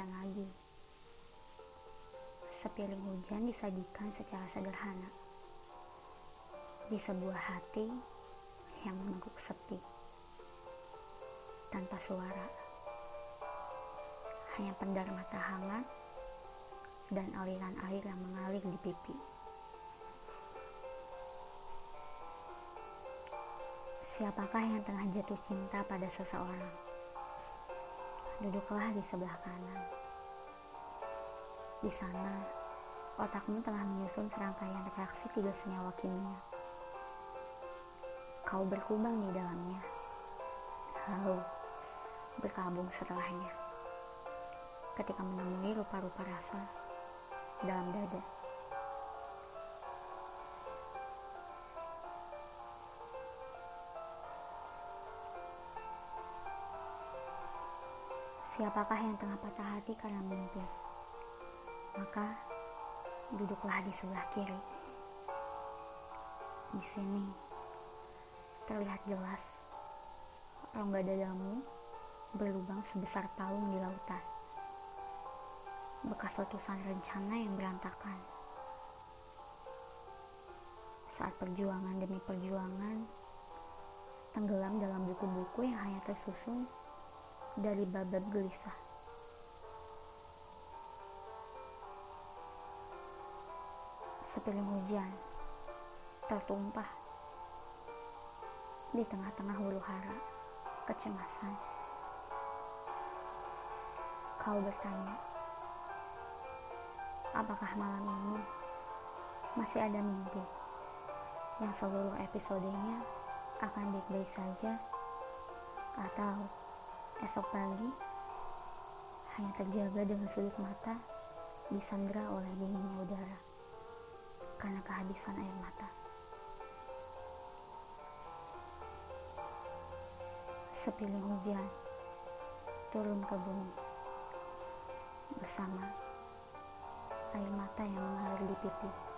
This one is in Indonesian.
hujan lagi. Sepiring hujan disajikan secara sederhana di sebuah hati yang menunggu sepi tanpa suara. Hanya pendar mata hangat dan aliran air yang mengalir di pipi. Siapakah yang tengah jatuh cinta pada seseorang? Duduklah di sebelah kanan di sana, otakmu tengah menyusun serangkaian reaksi tiga senyawa kimia. Kau berkubang di dalamnya, lalu berkabung setelahnya. Ketika menemui rupa-rupa rasa dalam dada. Siapakah yang tengah patah hati karena mimpi? maka duduklah di sebelah kiri. Di sini terlihat jelas rongga dadamu berlubang sebesar palung di lautan. Bekas letusan rencana yang berantakan. Saat perjuangan demi perjuangan tenggelam dalam buku-buku yang hanya tersusun dari bab-bab gelisah. sepiring hujan tertumpah di tengah-tengah huru hara kecemasan. Kau bertanya, apakah malam ini masih ada mimpi yang seluruh episodenya akan baik-baik saja atau esok pagi hanya terjaga dengan sudut mata disandra oleh dinginnya udara karena kehabisan air mata. Sepiling hujan turun ke bumi bersama air mata yang mengalir di pipi.